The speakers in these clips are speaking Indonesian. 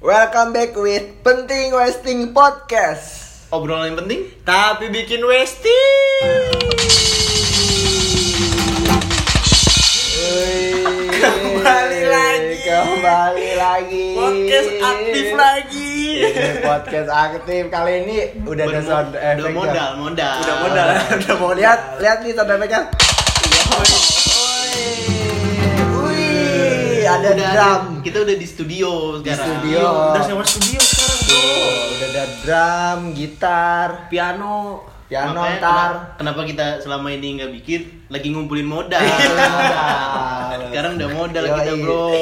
Welcome back with Penting Wasting Podcast. Obrolan yang penting Tapi bikin wasting. Kembali lagi. Kembali lagi. Podcast aktif lagi. Ini podcast aktif kali ini udah ada Bermo- sound effect. udah modal, modal. Udah modal, udah modal. Lihat, lihat nih sound effect-nya. Wih, ada Udah drum. Kita udah di studio Di sekarang. studio. Udah sewa studio sekarang. Tuh, udah ada drum, gitar, Piano. piano Makanya ntar. kenapa, kita selama ini nggak bikin? Lagi ngumpulin modal. Modal. Sekarang udah modal Yoi. kita bro.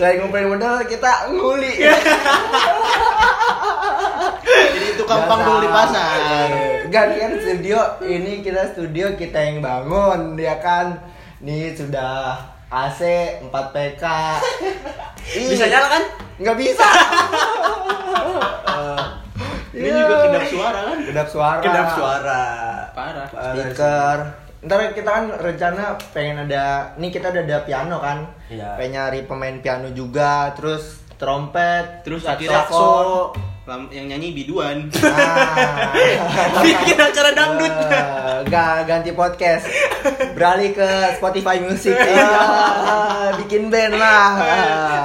Selain ngumpulin modal, kita nguli. Jadi itu kampang dulu di pasar. Kan studio ini kita studio kita yang bangun ya kan. Nih sudah AC 4 PK. Bisa nyala kan? Nggak bisa. Ini Iya. juga kedap suara kan? Kedap suara. Kedap suara. Parah. Speaker. Ntar kita kan rencana pengen ada, nih kita udah ada piano kan. Iya. Pengen nyari pemain piano juga, terus trompet, Terus saxophone. Lam- yang nyanyi biduan. Ah. Bikin acara dangdut. Eh, Nggak ganti podcast Beralih ke Spotify Music Ah, Bikin band lah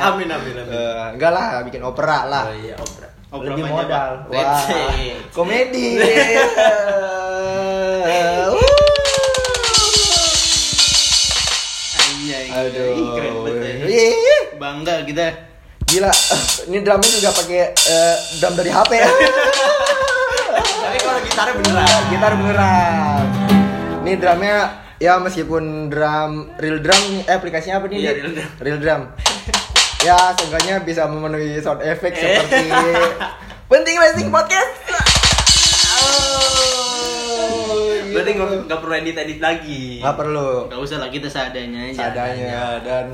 Amin amin amin. Eh, Enggak lah, bikin opera lah Oh iya, opera. Opera Lebih apa modal Pak? Wah, komedi Eh, Anjay. Aduh Ih, keren banget. ya. Bangga kita. Gila, ini drumnya juga pakai eh, drum dari HP ya Tapi kalau gitarnya beneran. gitar beneran. Ini drumnya ya meskipun drum real drum eh aplikasinya apa nih? Iya, real drum. Real drum. ya seenggaknya bisa memenuhi sound effect Eh. seperti penting wasting podcast. Oh, Berarti nggak nggak perlu edit edit lagi. Nggak perlu Gak usah lah kita seadanya aja. seadanya dan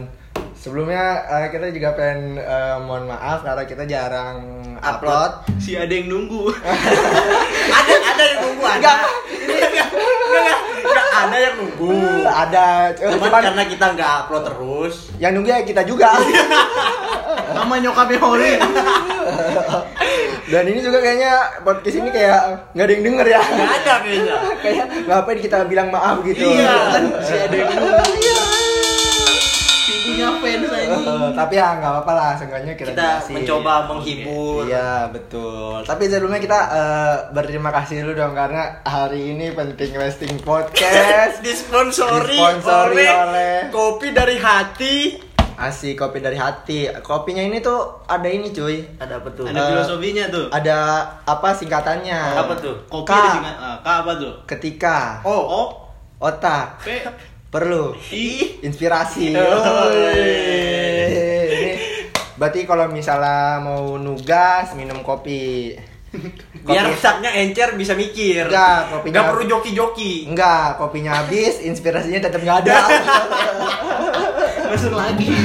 sebelumnya eh, kita juga pengen eh, mohon maaf karena kita jarang upload. Si ada yang nunggu. ada ada yang nunggu ada. Enggak. Enggak, enggak, enggak ada yang nunggu. Ada, Cuman cuman karena kita nggak upload terus. yang nunggu ya kita juga. Sama nyokapnya Holly. Dan ini juga kayaknya podcast ini kayak nggak ada yang denger ya. Nggak ada kayaknya. kayak ngapain kita bilang maaf gitu. Iya, kan Si ada yang nunggu. Punya fans aja. Eh, tapi ya nggak apa-apa lah, seenggaknya kita, Kita mencoba menghibur. Iya betul. Tapi sebelumnya kita eh, berterima kasih dulu dong karena hari ini penting wasting podcast. Disponsori, Disponsori oleh, oleh- kopi dari hati. Asik kopi dari hati. Kopinya ini tuh ada ini cuy. Ada apa tuh? Ada Eh, filosofinya tuh. Ada apa singkatannya? Apa tuh? Kopi K. ada singkat. Ah, K apa tuh? Ketika Oh, O otak P perlu inspirasi. Oh. Ini berarti kalau misalnya mau nugas minum kopi. biar otaknya encer bisa mikir. Enggak, kopinya- Nggak perlu joki-joki. Enggak, kopinya habis, inspirasinya tetap nggak ada. Masuk lagi.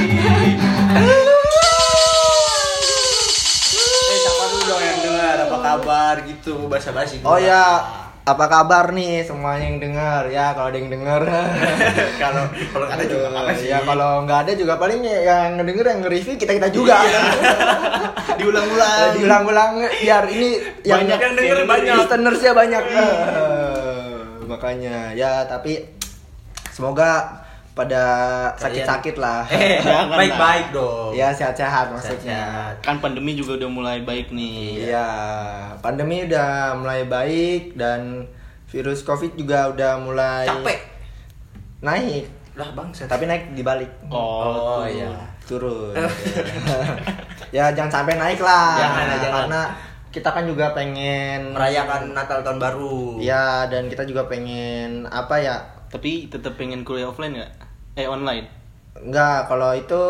Eh, siapa dulu dong yang dengar? Apa kabar gitu, basa-basi. oh ya, apa kabar nih semuanya yang dengar? Ya, kalau ada yang dengar. kalau kalau ada juga apa sih. Ya kalau nggak ada juga paling yang ngedenger yang nge-review kita kita juga. Diulang-ulang. Diulang-ulang biar ini yang Banyak yang denger, banyak. listenersnya banyak. Eh, makanya ya tapi semoga pada sakit-sakit lah. Eh, baik-baik dong. Ya sehat-sehat maksudnya. Kan pandemi juga udah mulai baik nih. Iya, pandemi udah mulai baik dan virus covid juga udah mulai Capek. naik. Lah bangsa. Tapi naik dibalik. Oh, tuh. iya. Turun. ya jangan sampai naik lah. Jangan, jangan. Karena kita kan juga pengen merayakan Natal tahun baru. Ya, dan kita juga pengen apa ya? Tapi tetap pengen kuliah offline nggak? Eh online. Enggak, kalau itu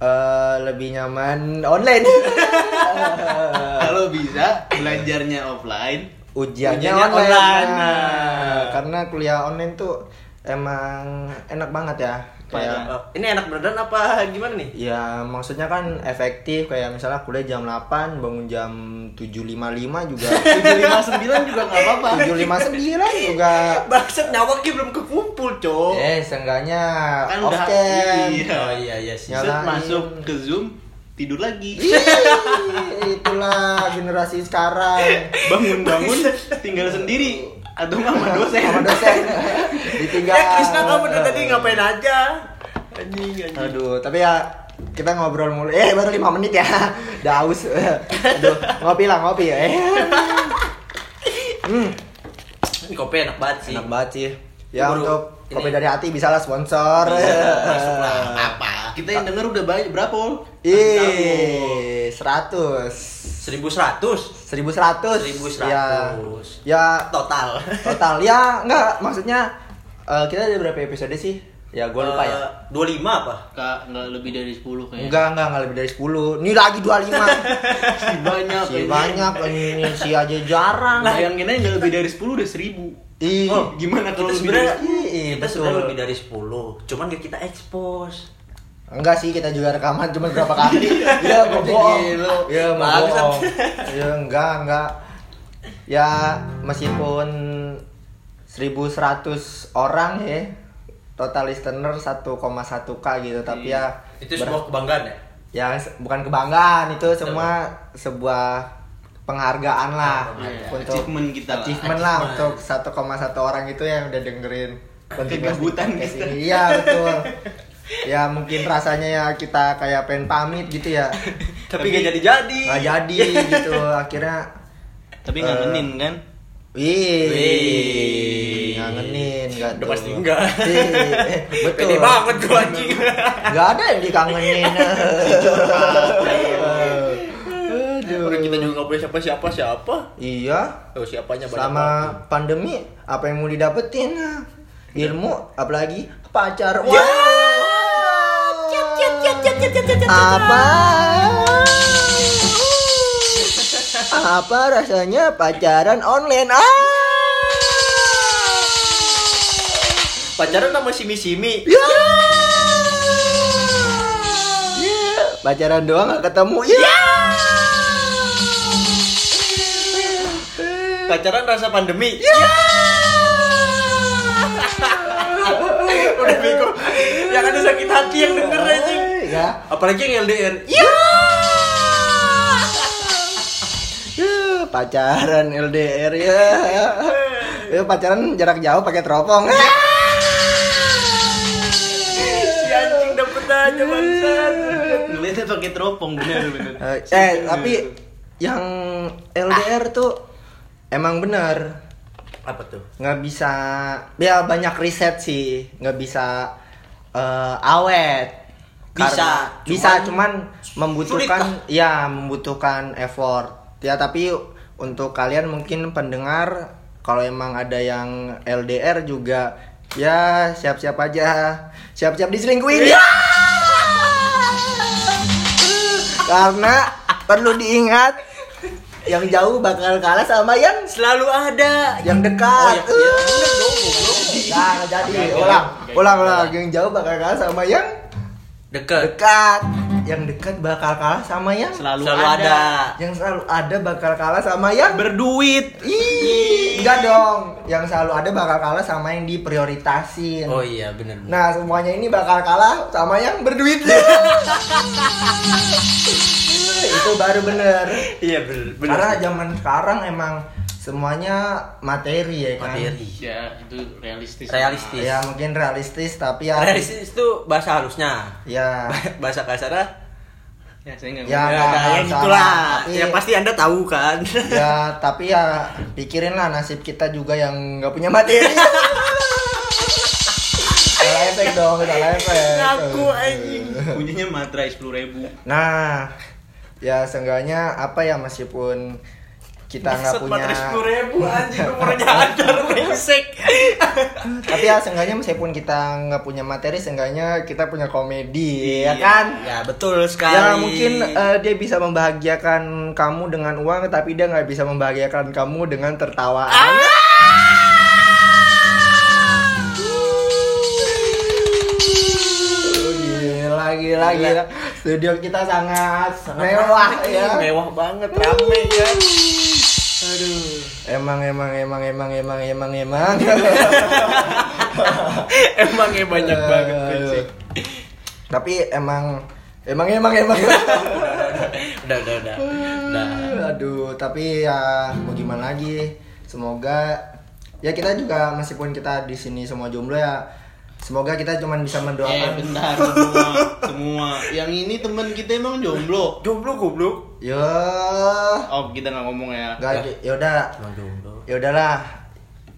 eh, lebih nyaman online. Kalau bisa belajarnya offline. Ujiannya, Ujiannya online. online. Nah, karena kuliah online tuh emang enak banget ya. Kayak Oh, ini enak beneran apa gimana nih? Ya maksudnya kan efektif kayak misalnya kuliah jam 8 bangun jam 7.55 juga 759 juga nggak apa-apa. 7.59 juga Bangsat nyawaknya belum kekumpul, Cok. Eh seenggaknya Kan off udah- cam iya. Oh iya iya sih. Masuk ke Zoom tidur lagi. Itulah generasi sekarang Bangun-bangun tinggal sendiri atau nggak sama dosen. sama dosen ditinggal Ya Krisna kamu dari tadi ngapain aja? Anjing anjing. aduh tapi ya kita ngobrol mulu eh baru lima menit ya udah haus aduh ngopi lah ngopi ya eh hmm, Ini kopi enak banget sih. enak banget sih ya Baru untuk ini. kopi dari hati bisa lah sponsor Masuk lah, apa? Kita yang denger udah banyak berapa, ih seratus Seribu seratus. Seribu seratus 1100. ya ya Total. total ya enggak maksudnya eh, kita ada berapa episode sih ya gue lupa ya Dua lima apa? Kak, nggak lebih dari 10 kayaknya. Enggak, enggak, enggak lebih dari 10 Ini lagi 25 Si banyak. Si ini. banyak, ini si aja jarang Bayangin aja nggak lebih dari 10 udah 1000. Ih, Oh, gimana kalau Kita lebih dari sebenarnya Iya, kita betul. sebenarnya lebih dari sepuluh. Cuman gak kita expose. Enggak sih kita juga rekaman cuma berapa kali Ya bohong. Ya mau Bangsat. bohong Ya enggak, enggak Ya meskipun 1100 orang ya Total listener 1,1k gitu Tapi ya Itu sebuah kebanggaan ya. ya bukan kebanggaan itu semua sebuah penghargaan lah Iya, untuk achievement kita lah. achievement lah Achievement. untuk 1,1 orang itu yang udah dengerin kontribusi Kegabutan ini. Iya betul. ya mungkin rasanya ya kita kayak pengen pamit gitu ya. Tapi gak jadi-jadi. Nggak jadi gitu akhirnya Tapi Eh, ngangenin kan? Wih, ngangenin nggak Udah pasti enggak. Betul. Pede banget gua anjing. Nggak ada yang dikangenin. Aduh. Orang kita juga gak punya siapa-siapa siapa. Iya. Oh siapanya banyak Sama pandemi apa yang mau didapetin? Ilmu apalagi pacar. Ya. Apa? Apa rasanya pacaran online? Ah! Pacaran sama simi-simi. Ya. Ya. Pacaran doang gak ketemu. Ya. Pacaran rasa pandemi. Ya. Udah bego. Yang ada sakit hati yang denger anjing. Ya. Apalagi yang LDR. Ya. Ya, pacaran LDR ya. Ya, pacaran jarak jauh pakai teropong. Si anjing dapet aja bangsat. Ngeliatnya pakai teropong bener bener. Eh, eh, tapi yang LDR tuh emang bener Apa tuh? nggak bisa ya banyak riset sih nggak bisa eh, awet Bisa, cuman bisa cuman membutuhkan sulit ya membutuhkan effort ya tapi untuk kalian mungkin pendengar kalau emang ada yang LDR juga ya siap-siap aja siap-siap diselingkuhin ya karena perlu diingat yang jauh bakal kalah sama yang Selalu ada. yang dekat. Oh, ya, ya, goblok. Nah, jadi. Ulang, ulang, ulang. Yang jauh bakal kalah sama yang Deket. dekat. Yang dekat bakal kalah sama yang Selalu, Selalu ada. ada. yang selalu ada bakal kalah sama yang Berduit. Ih, enggak dong. Yang selalu ada bakal kalah sama yang diprioritasin. Oh iya bener. Nah, semuanya ini bakal kalah sama yang berduit. Itu baru bener. Iya bener. bener. Karena zaman sekarang emang semuanya materi ya kan. materi. Ya, itu realistis. Realistis. Ya mungkin realistis tapi ya Realistis itu bahasa halusnya. ya bahasa kasarnya Ya, saya nggak Ya, ya, nah, ya gitulah. tapi- Ya pasti anda tahu kan. ya tapi ya pikirin lah nasib kita juga yang nggak punya materi. salah efek dong, salah efek. Ngaku anjing. Punyanya materai sepuluh ribu. Nah, ya seenggaknya apa ya meskipun kita nggak punya ribu anjing umurnya ada brengsek. tapi ya seenggaknya meskipun kita nggak punya materi seenggaknya kita punya komedi ya Iya, kan Ya betul sekali. Ya mungkin eh, dia bisa membahagiakan kamu dengan uang tapi dia nggak bisa membahagiakan kamu dengan tertawaan. Ah! Oh, Gila, gila, gila. Studio kita sangat mewah ya. Mewah banget, rame ya. Aduh. Emang, emang, emang, emang, emang, emang, emang. Emang ya banyak banget Aduh. brengsek. Tapi emang Emang emang emang. Udah, udah, udah. Udah. Aduh, tapi ya mau gimana lagi? Semoga ya kita juga meskipun kita di sini semua jomblo ya, semoga kita cuman bisa Eh mendoakan. bentar semua Semua Yang ini temen kita emang jomblo Jomblo goblok. Ya, Oh kita nggak ngomong ya enggak ya udah. Ya udahlah.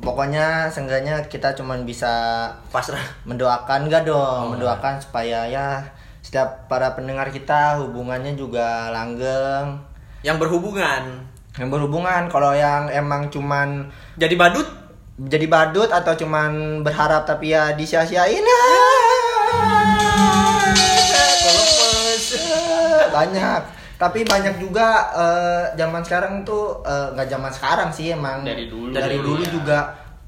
Pokoknya seenggaknya kita cuman bisa Pasrah. mendoakan enggak dong, mendoakan supaya ya setiap para pendengar kita hubungannya juga langgeng. Yang berhubungan. Yang berhubungan kalau yang emang cuman Jadi badut. Jadi badut atau cuman berharap tapi ya disia-siain banyak tapi banyak juga eh, zaman sekarang tuh eh, nggak zaman sekarang sih emang Dari dulu. dari Dari dulu dulu ya. juga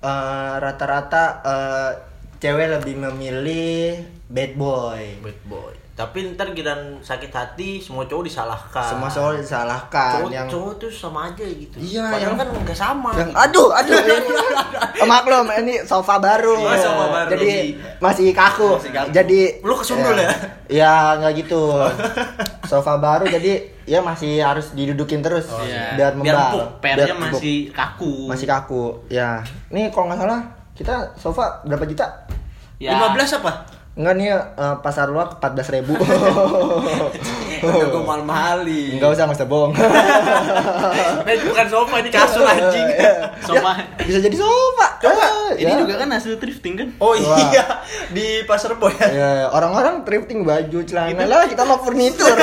eh, rata-rata eh, cewek lebih memilih bad boy Bad boy. Tapi ntar giran sakit hati semua cowok disalahkan. semua soal disalahkan cowok, yang cowok tuh sama aja gitu. Iya, Padahal yang- kan nggak sama. yang aduh aduh ini maklum ini sofa baru Iya, sofa baru. jadi masih kaku. Masih kaku. jadi Lu kesundul ya? ya nggak gitu sofa baru jadi ya masih harus didudukin terus iya. biar Biar membal Biar empuk. masih kaku masih kaku ya nih kalau nggak salah kita sofa berapa juta ya. 15 apa? Enggak nih eh, pasar luar 14 ribu Udah gue mahal-mahalin. Enggak usah nggak usah bohong Eh, bukan sofa ini kasur anjing. Sofa. Ya, bisa jadi sofa Coba, Eh, Ini ya. juga kan hasil thrifting kan Oh Wah. iya, di pasar boy ya. Ya, orang-orang thrifting baju celana lah kita mah furnitur.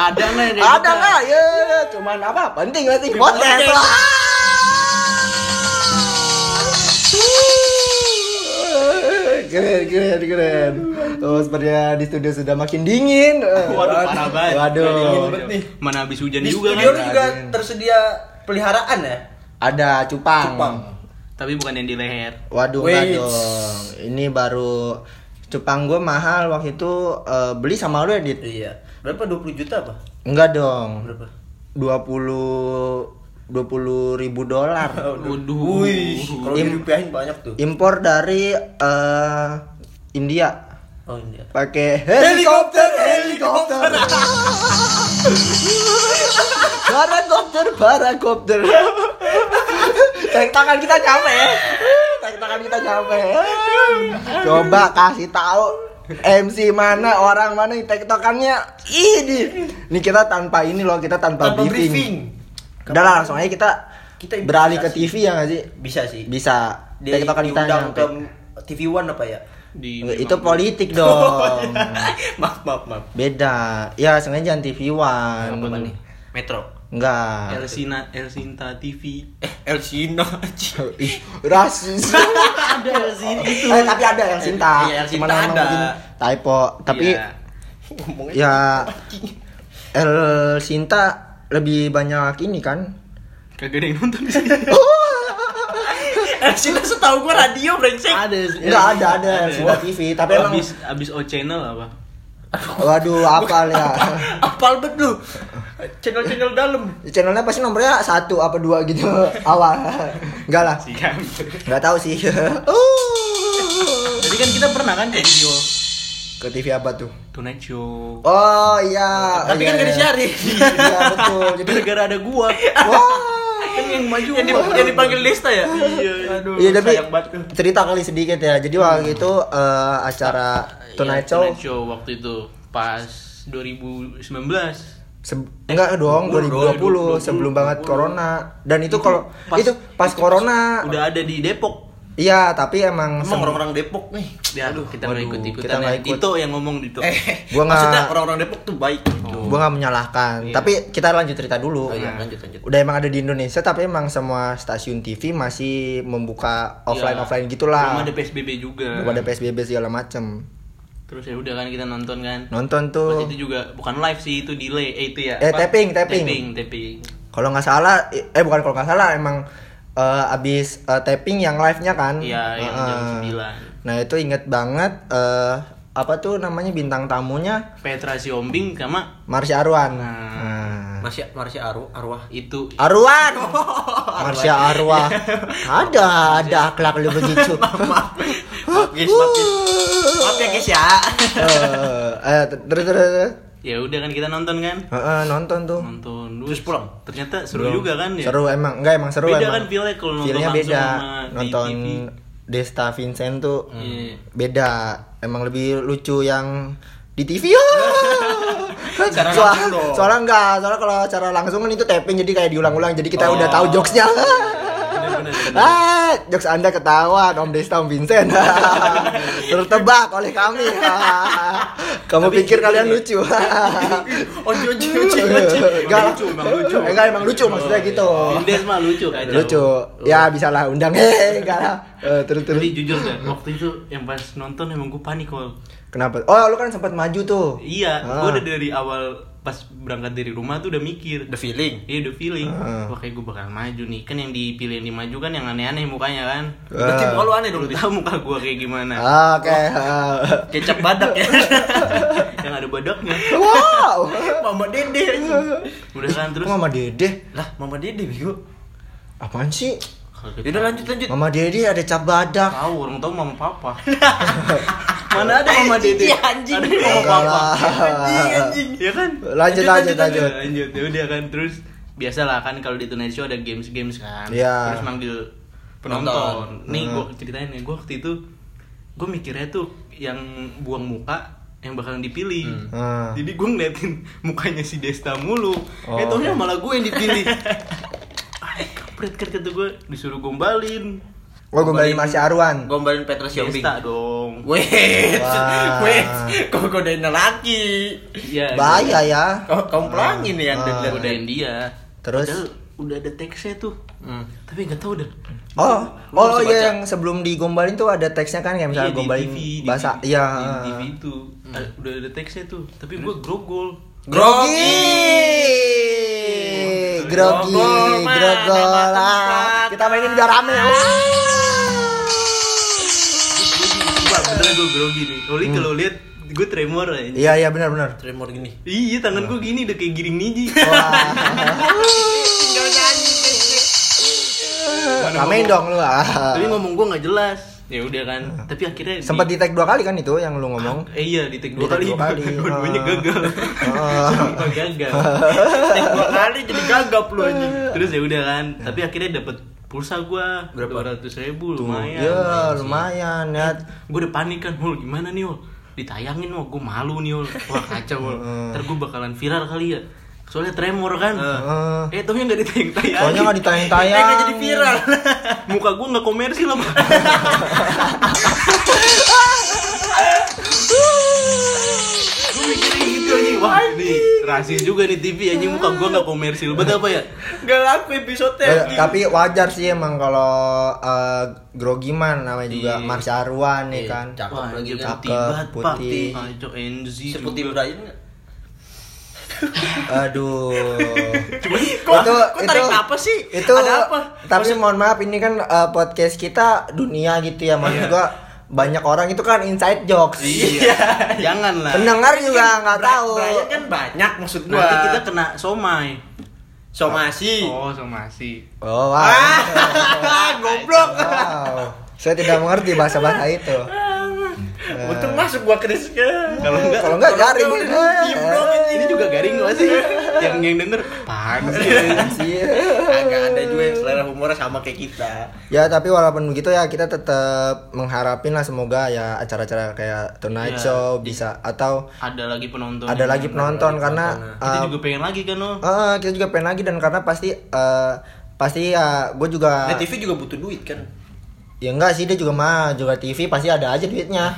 Ada nggak kayak Ada kita? nggak? Ya, cuman apa? Penting penting podcast. podcast. lah. Keren, keren, keren. Oh, sepertinya di studio sudah makin dingin. Waduh, parah banget. Waduh. Dingin nih. Mana habis hujan Di juga studio kan juga Adin. tersedia peliharaan ya? Ada cupang. Cupang. Tapi bukan yang di leher Waduh, Wait. dong. Ini baru cupang gue mahal waktu itu eh, beli sama lu ya, Dit? Iya. Berapa 20 juta apa? Enggak dong. Berapa? 20 20 ribu dolar. Waduh. Wih, kalau dirupiahin banyak tuh. Impor dari eh, India. Oh iya. pakai helikopter helikopter parakopter parakopter tek tangan kita nyampe ya tek tangan kita nyampe coba kasih tahu MC mana orang mana yang tektokannya ini nih kita tanpa ini loh kita tanpa, Tanpa briefing, briefing. Udah lah langsung aja kita Kita beralih ke. TV ya nggak sih Bisa sih. bisa Dia kita diundang nyampe ke TV One apa ya? Di itu politik dong maaf, maaf, maaf. Beda. Ya, sengaja jangan TV One. Apa nih? Metro. Enggak. Elsina Elsinta TV Eh, Elsina. Ih, rasis. ada Elsina itu eh, tapi ada yang Sinta. Iya, yang Cuman Sinta emang ada. typo. Tapi Iya. Ngomongnya ya El Sinta lebih banyak ini kan. kagak ada yang nonton di sini Elsina setahu gua radio brengsek. ada Enggak ada ada El Sinta TV, tapi emang abis abis O channel apa waduh apal ya. Apal bet lu. Channel-channel dalam. Channelnya pasti nomornya satu apa dua gitu awal. Enggak lah. Enggak tahu sih. Jadi kan kita pernah kan ke video Ke TV apa tuh? Tonight Show Oh iya. Tapi kan iya, gak iya. disiarin. Iya betul. Jadi gara-gara ada gua wah. kan yang maju Yang, di- yang dipanggil Desta ya? iya Aduh, Iya tapi cerita kali sedikit ya. Jadi waktu itu eh, acara Tonight Iya, Show Tonight Show waktu itu pas 2019 se- enggak dong 2020 sebelum banget corona dan itu kalau pas- itu pas corona udah ada di Depok iya tapi emang Emang orang-orang Depok nih. ya kita nggak waduh, ikut kita ikutan nggak ya. ikut. Tito yang ngomong Tito Eh, Gua nggak- maksudnya orang-orang Depok tuh baik gitu. gua nggak menyalahkan Iya. tapi kita lanjut cerita dulu Oh iya, lanjut lanjut. udah emang ada di Indonesia tapi emang semua stasiun TV masih membuka offline Iya. offline gitulah belum ada PSBB juga belum ada PSBB segala macem terus ya udah kan kita nonton kan nonton Pas tuh itu juga bukan live sih itu delay eh itu ya Eh, tapping, tapping. tapping tapping kalau nggak salah eh bukan kalau nggak salah emang eh, abis eh, tapping yang live nya kan Iya, yang jam Heeh. 9. nah itu inget banget eh, apa tuh namanya bintang tamunya Petra Siombing sama Marsha Arwan Nah. Nah. Masih masih arwah arwah. itu Arwan Marsha Arwah ada ada akhlak lu begitu Maaf guys, maaf guys. Maaf ya guys ya. Eh, eh, terus terus. Ya udah kan kita nonton kan? Heeh, nonton tuh. Nonton Terus pulang? Ternyata seru juga kan ya. Seru emang, enggak emang seru Beda emang. kan feel-nya kalau nonton Feel-nya beda. di Nonton TV. Desta Vincent tuh Iya. beda. Emang lebih lucu yang di TV ya. Soal- dong. Soalnya enggak, soalnya kalau cara langsung kan itu tapping jadi kayak diulang-ulang jadi kita Oh. udah tahu jokesnya. Ah, jokes Anda ketahuan Om Desta Om Vincent. Tertebak oleh kami. Kamu pikir kalian lucu. Oh, ojo ojo ojo. Enggak lucu, emang lucu. Enggak emang lucu maksudnya gitu. Vindes mah lucu kan. Lucu. Ya bisa lah undang eh enggak lah. Eh, terus terus. Tapi jujur dah, waktu itu yang pas nonton emang gue panik kok. Kenapa? Oh, lu kan sempat maju tuh. Iya, Ah. gue udah dari awal pas berangkat dari rumah tuh udah mikir. The feeling. Iya udah feeling, Ah. wah kayak gue bakal maju nih Kan yang dipilih yang dimaju kan yang aneh-aneh mukanya kan Berarti Ah. muka lu aneh dong. Lu tahu muka gue kayak gimana Ah, Oke. ah. Kecap badak ya. Yang ada badaknya Wow. Mama Dede. Udah kan terus Mama Dede? Lah, Mama Dede bego. Apaan sih? Kalau Ya udah lanjut lanjut. Mama Dede ada cap badak. Tahu orang tahu mama papa Mana ada mama dede Iya, anjing. Ada mama papa. Anjing anjing. Ya kan Lanjut lanjut lanjut. lanjut ya udah kan terus biasalah kan kalau di Tonight Show ada games games kan Iya. terus manggil Penonton. nih Hmm. gue ceritain nih gue waktu itu gue mikirnya tuh yang buang muka yang bakalan dipilih Ah. jadi gue ngeliatin mukanya si Desta mulu Oh. eh taunya malah gue yang dipilih ah kampret kan kata gue disuruh gombalin Oh, gombalin Masya Arwan. Gombalin Petra Siombing. Desta dong Wait, Wah. wait, kau godain laki. Iya, Bahaya ya. Kau kau pelangin nih yang Ah. godain dia Terus? Padahal udah ada teksnya tuh Hmm. tapi nggak tahu dah Oh, Lu oh iya yang sebelum digombalin tuh ada teksnya kan kayak misalnya Iya, di gombalin TV, di bahasa. TV, Iya. di TV itu Ah, udah ada teksnya tuh tapi gue grogol Grogi. Grogi, Grogol, mah, grogol. Ah. Kita mainin biar rame. Wah. Beneran gue grogi nih Oli kalau lihat gue tremor aja Iya, iya benar benar. Tremor gini. Iya tangan gue gini udah kayak giring niji Wah. Tinggal nyanyi. Ramein dong lu. ah. Tapi ngomong gue nggak jelas ya udah kan tapi akhirnya di- Sempat di tag dua kali kan itu yang lu ngomong. eh iya di take Di dua kali, dua kali. dua-duanya Ah. gagal Ah. Gagal Tek dua kali jadi gagap lu anjing. terus ya udah kan tapi akhirnya dapet pulsa gua Berapa? ratus ribu lumayan Ya, lumayan ya. gue udah panik kan Hul gimana nih Hul ditayangin mau gue malu nih Hul wah kacau Hul Hmm. ntar gue bakalan viral kali ya soalnya tremor kan Heeh. eh taunya nggak ditayang-tayang Soalnya nggak Eh, ditayang-tayang. nggak jadi viral. muka gue nggak komersil apa gue mikirnya gitu aja wah ini rasis juga nih TV anjing muka gue nggak komersil betul apa ya Gak laku episode Eh, tapi wajar sih emang kalau eh, grogi man namanya juga Iya. Marsha Arwan nih Iya, kan. cakep. wah lagi kan. putih Cakep, banget pak putih. Ajo NZ Seputih juga. Brian nggak? Aduh. Kok, kok tarik apa sih? Itu Ada apa? Tapi mohon maaf ini kan eh, podcast kita dunia gitu ya maksud gua banyak orang itu kan inside jokes. iya jangan lah Pendengar juga nggak tahu. Brian kan banyak maksud gua. nanti kita kena somai somasi. oh somasi Oh, wow. Ah, goblok. Wow. Saya tidak mengerti bahasa-bahasa itu. Untung masuk gua ke Rizka. kalau enggak Kalau enggak garing. Dong, anjing. ini juga garing gak sih yang yang denger pan sih Iya. Agak ada juga yang selera humornya sama kayak kita. Ya tapi walaupun begitu ya kita tetap mengharapin lah semoga ya acara-acara kayak Tonight Ya. Show bisa atau ada lagi penonton ada lagi penonton karena kita uh, juga pengen lagi kan lo uh, kita juga pengen lagi dan karena pasti uh, pasti ya gue juga Nah, TV juga butuh duit kan. Ya enggak sih dia juga mah juga TV pasti ada aja duitnya.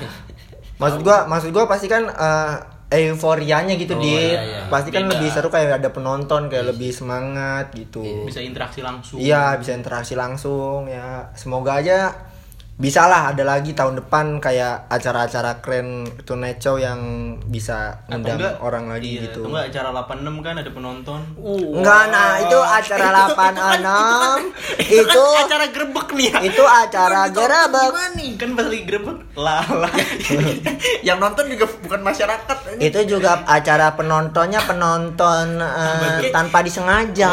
Maksud gua maksud gua pasti kan uh, euforianya gitu Oh, di iya, iya. pasti kan Beda. lebih seru kayak ada penonton kayak lebih semangat gitu. Bisa interaksi langsung. Iya bisa interaksi langsung ya. Semoga aja bisa lah ada lagi tahun depan kayak acara-acara keren Tonight Show yang bisa ngundang enggak, orang lagi iya, gitu. enggak acara 86 kan ada penonton Enggak, nah itu acara 86 itu acara grebek nih ya. itu acara nih? kan lagi grebek lala yang nonton juga bukan masyarakat. ini. Itu juga acara penontonnya penonton eh, tanpa disengaja.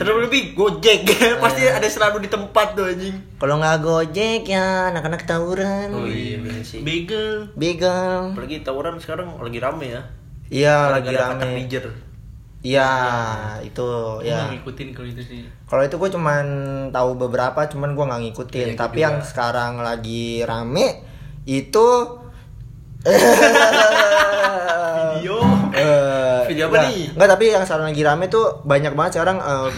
Terlebih lebih Gojek pasti ada selalu di tempat tuh anjing. Kalau nggak Gojek ya anak-anak tawuran. Oh iya bener sih. Bagel. Begal. Apalagi tawuran sekarang lagi rame ya. Iya, lagi rame. Iya, itu Gue ya. ngikutin kalau itu sih. Kalau itu gue cuman tahu beberapa, cuman gue nggak ngikutin. Iya, Tapi gua yang juga. sekarang lagi rame itu Video. Eh, Video apa enggak, nih? Enggak, tapi yang sekarang lagi rame tuh banyak banget sekarang eh,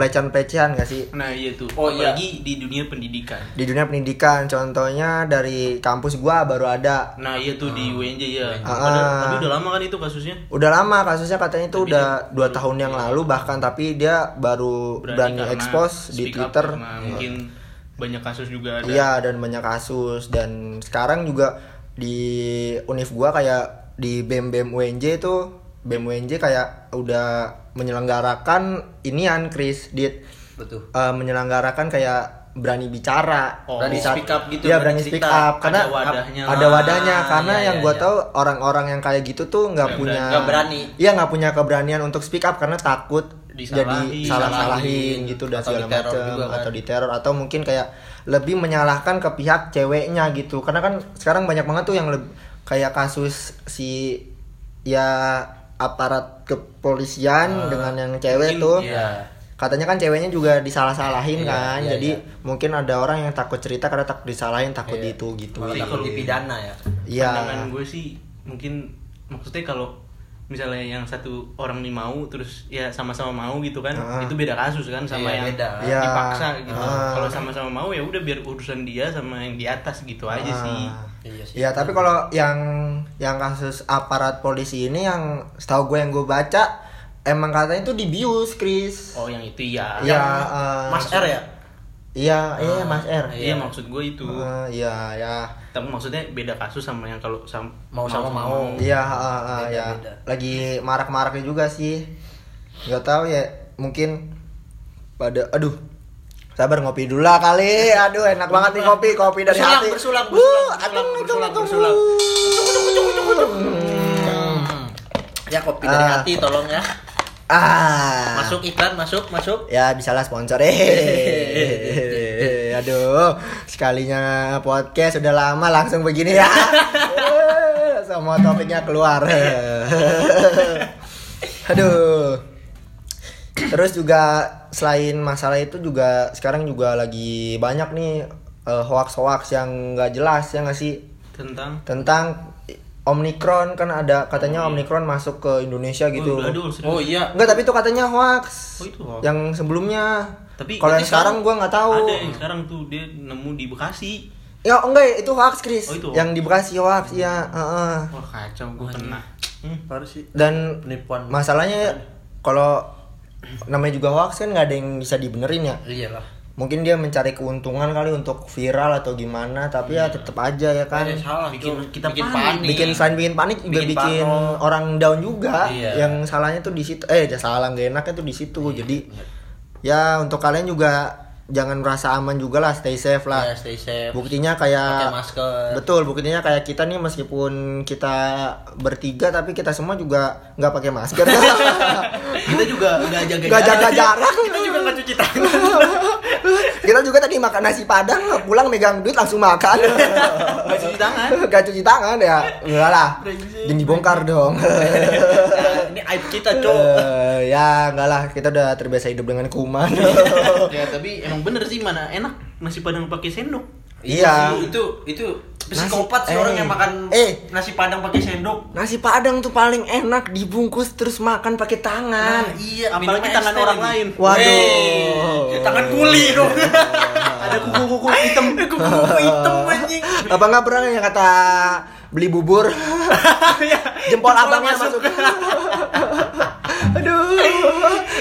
pelecehan-pelecehan gak sih? Nah iya tuh. Oh, iya. Apalagi di dunia pendidikan. Di dunia pendidikan, contohnya dari kampus gua baru ada. Nah iya tuh di UNJ ya. Ah. Padahal- tapi udah lama kan itu kasusnya. Udah lama kasusnya katanya itu Tapi udah dua tahun yang lalu bahkan tapi dia baru berani, karena expose di Twitter. karena mungkin banyak kasus juga ada. Iya dan banyak kasus dan sekarang juga di univ gua kayak di BEM BEM UNJ itu BEM UNJ kayak udah menyelenggarakan inian Chris dit Betul. eh, menyelenggarakan kayak berani bicara Oh. Berani saat- speak up gitu, Iya berani berani speak cerita. up karena Ada wadahnya ada wadahnya karena iya, yang iya, gua iya. tahu orang-orang yang kayak gitu tuh nggak punya. Nggak berani. iya nggak punya keberanian untuk speak up karena takut Disalahin. jadi salah-salahin gitu dan Atau segala macam kan. atau diteror atau mungkin kayak lebih menyalahkan ke pihak ceweknya gitu karena kan sekarang banyak banget tuh yang leb- kayak kasus si ya aparat kepolisian dengan yang cewek mungkin, tuh Iya. katanya kan ceweknya juga disalah-salahin Iya, kan iya, jadi iya. mungkin ada orang yang takut cerita karena takut disalahin takut Iya. itu gitu Malah Jadi takut dipidana ya. iya Pandangan gue sih mungkin maksudnya kalau misalnya yang satu orang nih mau terus ya sama-sama mau gitu kan Ah. itu beda kasus kan sama Iya, yang beda. Iya. dipaksa gitu Ah. kalau sama-sama mau ya udah biar urusan dia sama yang di atas gitu aja sih Ah. Iya sih. Ya tapi kalau yang yang kasus aparat polisi ini yang setahu gue yang gue baca emang katanya itu dibius Chris. oh yang itu ya Iya, Yang eh, Mas R ya? Iya, iya Mas R. iya Iya. maksud gue itu Eh, Iya, ya. tapi maksudnya beda kasus sama yang kalau sam Mau sama mau. Iya, eh, eh, Beda, ya. beda. Lagi marak-maraknya juga sih. Gak tahu ya, mungkin pada aduh Sabar ngopi dulu lah kali. Aduh, enak banget nih kopi, kopi dari Bersulang, hati. bersulang, Uh, bersulang, aduh, bersulang, bersulang, tunggu. Hmm. Ya kopi dari Ah. hati tolong ya. Ah. Masuk iklan, masuk, masuk. Ya bisalah sponsor eh. Aduh, sekalinya podcast udah lama langsung begini ya. Eh, Semua topiknya keluar. Aduh. Terus juga selain masalah itu juga sekarang juga lagi banyak nih eh, hoax-hoax yang nggak jelas ya nggak sih tentang tentang Omicron kan ada katanya Oh, iya. Omicron masuk ke Indonesia gitu. oh, ada, serius. Oh iya. Enggak, tapi itu katanya hoax. Oh, itu hoax. Yang sebelumnya. Tapi kalau yang sekarang gua nggak tahu. ada yang sekarang tuh dia nemu di Bekasi Ya enggak, itu hoax, Chris. Oh, itu hoax. Yang di Bekasi hoax, ya, heeh. wah kacau gue kena Hmm. Sih. Dan Penipuan. masalahnya kalau namanya juga hoax kan nggak ada yang bisa dibenerin ya. Iyalah. Mungkin dia mencari keuntungan kali untuk viral atau gimana, tapi ya tetap aja ya kan. Eh, salah Bikin tuh. kita bikin panik. panik. bikin selain bikin panik juga Bikin bikin, orang down juga Iya. yang salahnya tuh di situ eh ya salah gak enaknya tuh di situ Iya, jadi ya untuk kalian juga jangan merasa aman juga lah stay safe lah Ya, stay safe. buktinya kayak Pakai masker. betul buktinya kayak kita nih meskipun kita bertiga tapi kita semua juga nggak pakai masker kita juga nggak jaga nggak jaga jarak Kita juga nggak cuci tangan. kita juga tadi makan nasi padang pulang megang duit langsung makan. Nggak cuci tangan. Gak cuci tangan ya. Enggak lah. Jangan dibongkar dong. Nah, ini aib kita, Cok. Eh, ya enggak lah. Kita udah terbiasa hidup dengan kuman. Ya tapi emang bener sih mana enak nasi padang pakai sendok. Iya. Itu itu psikopat sih Nasi- orang eh. yang makan Eh. nasi padang pakai sendok. nasi padang tuh paling enak dibungkus terus makan pakai tangan iya, apalagi minum tangan orang lagi. lain Waduh. Wey, tangan kuli dong. ada kuku-kuku hitam Kuku hitam anjing. apa nggak pernah yang kata beli bubur jempol abangnya masuk aduh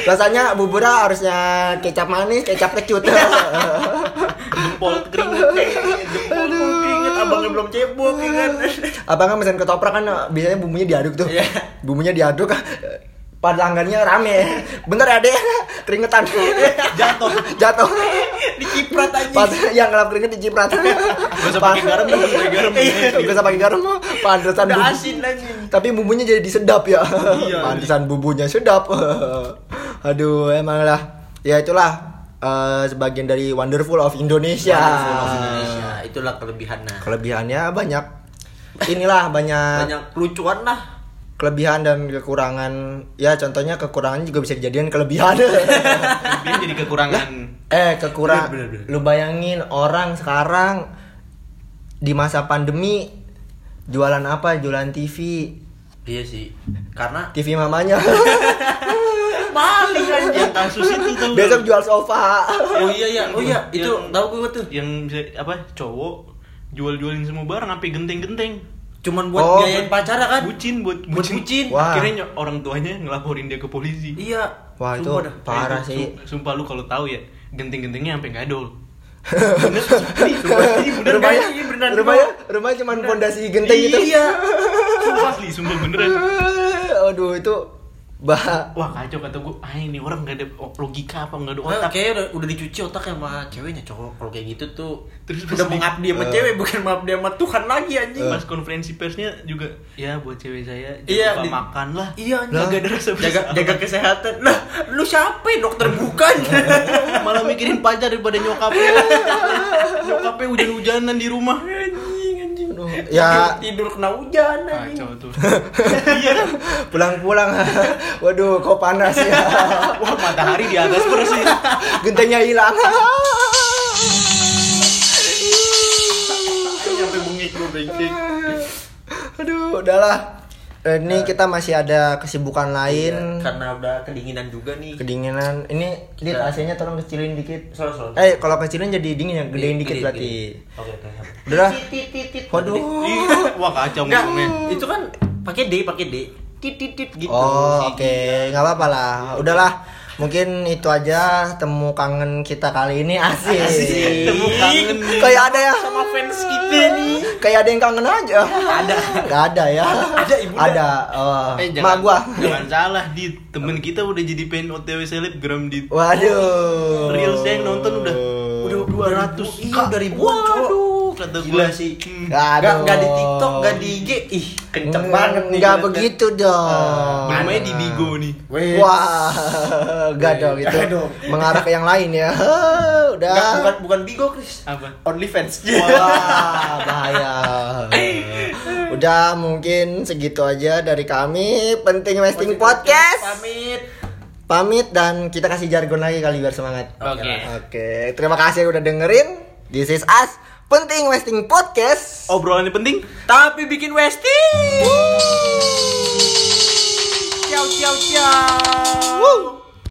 rasanya buburnya harusnya kecap manis kecap kecut jempol keringet Jempol keringet abangnya belum cebok ya kan. abangnya mesen ketoprak kan biasanya bumbunya diaduk tuh. Iya. bumbunya diaduk pelanggannya rame. Bentar ya deh keringetan. Jatuh. Jatuh. Diciprat anjing. pas yang ngelap keringet diciprat. Gak usah pakai garam dong pakai garam. Gak usah pakai garam pantesan Udah bumbu- asin anjing. tapi bumbunya jadi sedap ya. Iya. pantesan bumbunya sedap. Aduh emang lah. Ya itulah eh, sebagian dari Wonderful of Indonesia. Wonderful of Indonesia. Itulah kelebihannya. Kelebihannya banyak. Inilah banyak, Banyak lucuan lah. kelebihan dan kekurangan. Ya contohnya kekurangan juga bisa dijadikan kelebihan. Kelebihan jadi kekurangan. eh kekurang. Bener, bener, bener. Lu bayangin orang sekarang di masa pandemi jualan apa? Jualan TV. Iya sih. Karena TV mamanya. maling anjing. Yang kasus itu tuh. Besok jual sofa. Oh iya iya. Oh iya, itu Yang- tahu gue tuh. yang bisa apa cowok jual-jualin semua barang sampai genteng-genteng. Cuman buat Oh, biayain pacara kan? Bucin buat Buat bucin. Wah. Akhirnya ny- orang tuanya ngelaporin dia ke polisi. Iya. Wah itu Sumpah dah. parah sih. sum- Sumpah lu kalau tahu ya, genteng-gentengnya sampai gadol. Bener, bener rumahnya, beneran rumahnya, rumahnya cuma pondasi genteng gitu. Iya. Sumpah asli, sumpah beneran. Aduh itu bah. Wah kacau kata gue, ah ini orang gak ada logika apa, gak ada Nah, otak. kayaknya udah, udah dicuci otak sama ceweknya cowok kalau kayak gitu tuh Terus udah di- mengabdi sama Eh. cewek bukan mengabdi sama Tuhan lagi anjing Pas konferensi persnya juga, ya buat cewek saya, jangan Iya, lupa di- makan lah. iya anjing Lah. Gak ada rasa jaga jaga kesehatan lah lu siapa ya? dokter bukan Malah mikirin pacar daripada nyokapnya. nyokapnya hujan-hujanan di rumah. Ya tidur kena hujan Kacau tuh. Iya. pulang-pulang. Waduh, kok panas ya. Wah matahari di atas terus sih. Gentengnya hilang. sampai bengik lu brengsek Aduh, udahlah. Eh, Ini kita masih ada kesibukan lain. Iya, karena udah kedinginan juga nih Kedinginan. Ini dit Kita- AC-nya tolong kecilin dikit. Selalu selalu Eh, kalau kecilin jadi dingin ya, gedein dikit Gede, berarti. gede. oke oke Udah Waduh. Wah kacau Enggak, ngomongnya. itu kan pakai D, pakai D. Tit tit tit gitu. Oh, oke, nggak apa-apa lah. Udahlah, mungkin itu aja temu kangen kita kali ini asik. Temu kangen. Kayak ada ya, Sama fans kita nih. kayak ada yang kangen aja. Ada. Nggak ada ya? Ada, ibunda. Ada. Oh, Eh, mak gua. Jangan salah di temen kita udah jadi pengen OTW selebgram di Waduh. Reels yang nonton udah Udah 200 Iya, Iya, udah ribuan, cowok. Waduh, kata Gila gua sih. Hmm. Gak, gak di TikTok, gak di IG. Ih, kenceng banget nih. Nggak ngeliatnya. begitu dong. Belum aja di Bigo nih. Wes. Wah, gak dong itu. Mengarah ke yang lain ya. Udah. Nggak, bukan bukan Bigo, Chris. Apa? OnlyFans. Wah, bahaya. Udah mungkin segitu aja dari kami. Penting Westing Podcast. Pamit. Pamit dan kita kasih jargon lagi kali biar semangat. Oke. Oke, terima kasih udah dengerin. This is us. Penting Westing Podcast. Obrolan ini penting. Tapi bikin Westi. Ciao ciao ciao.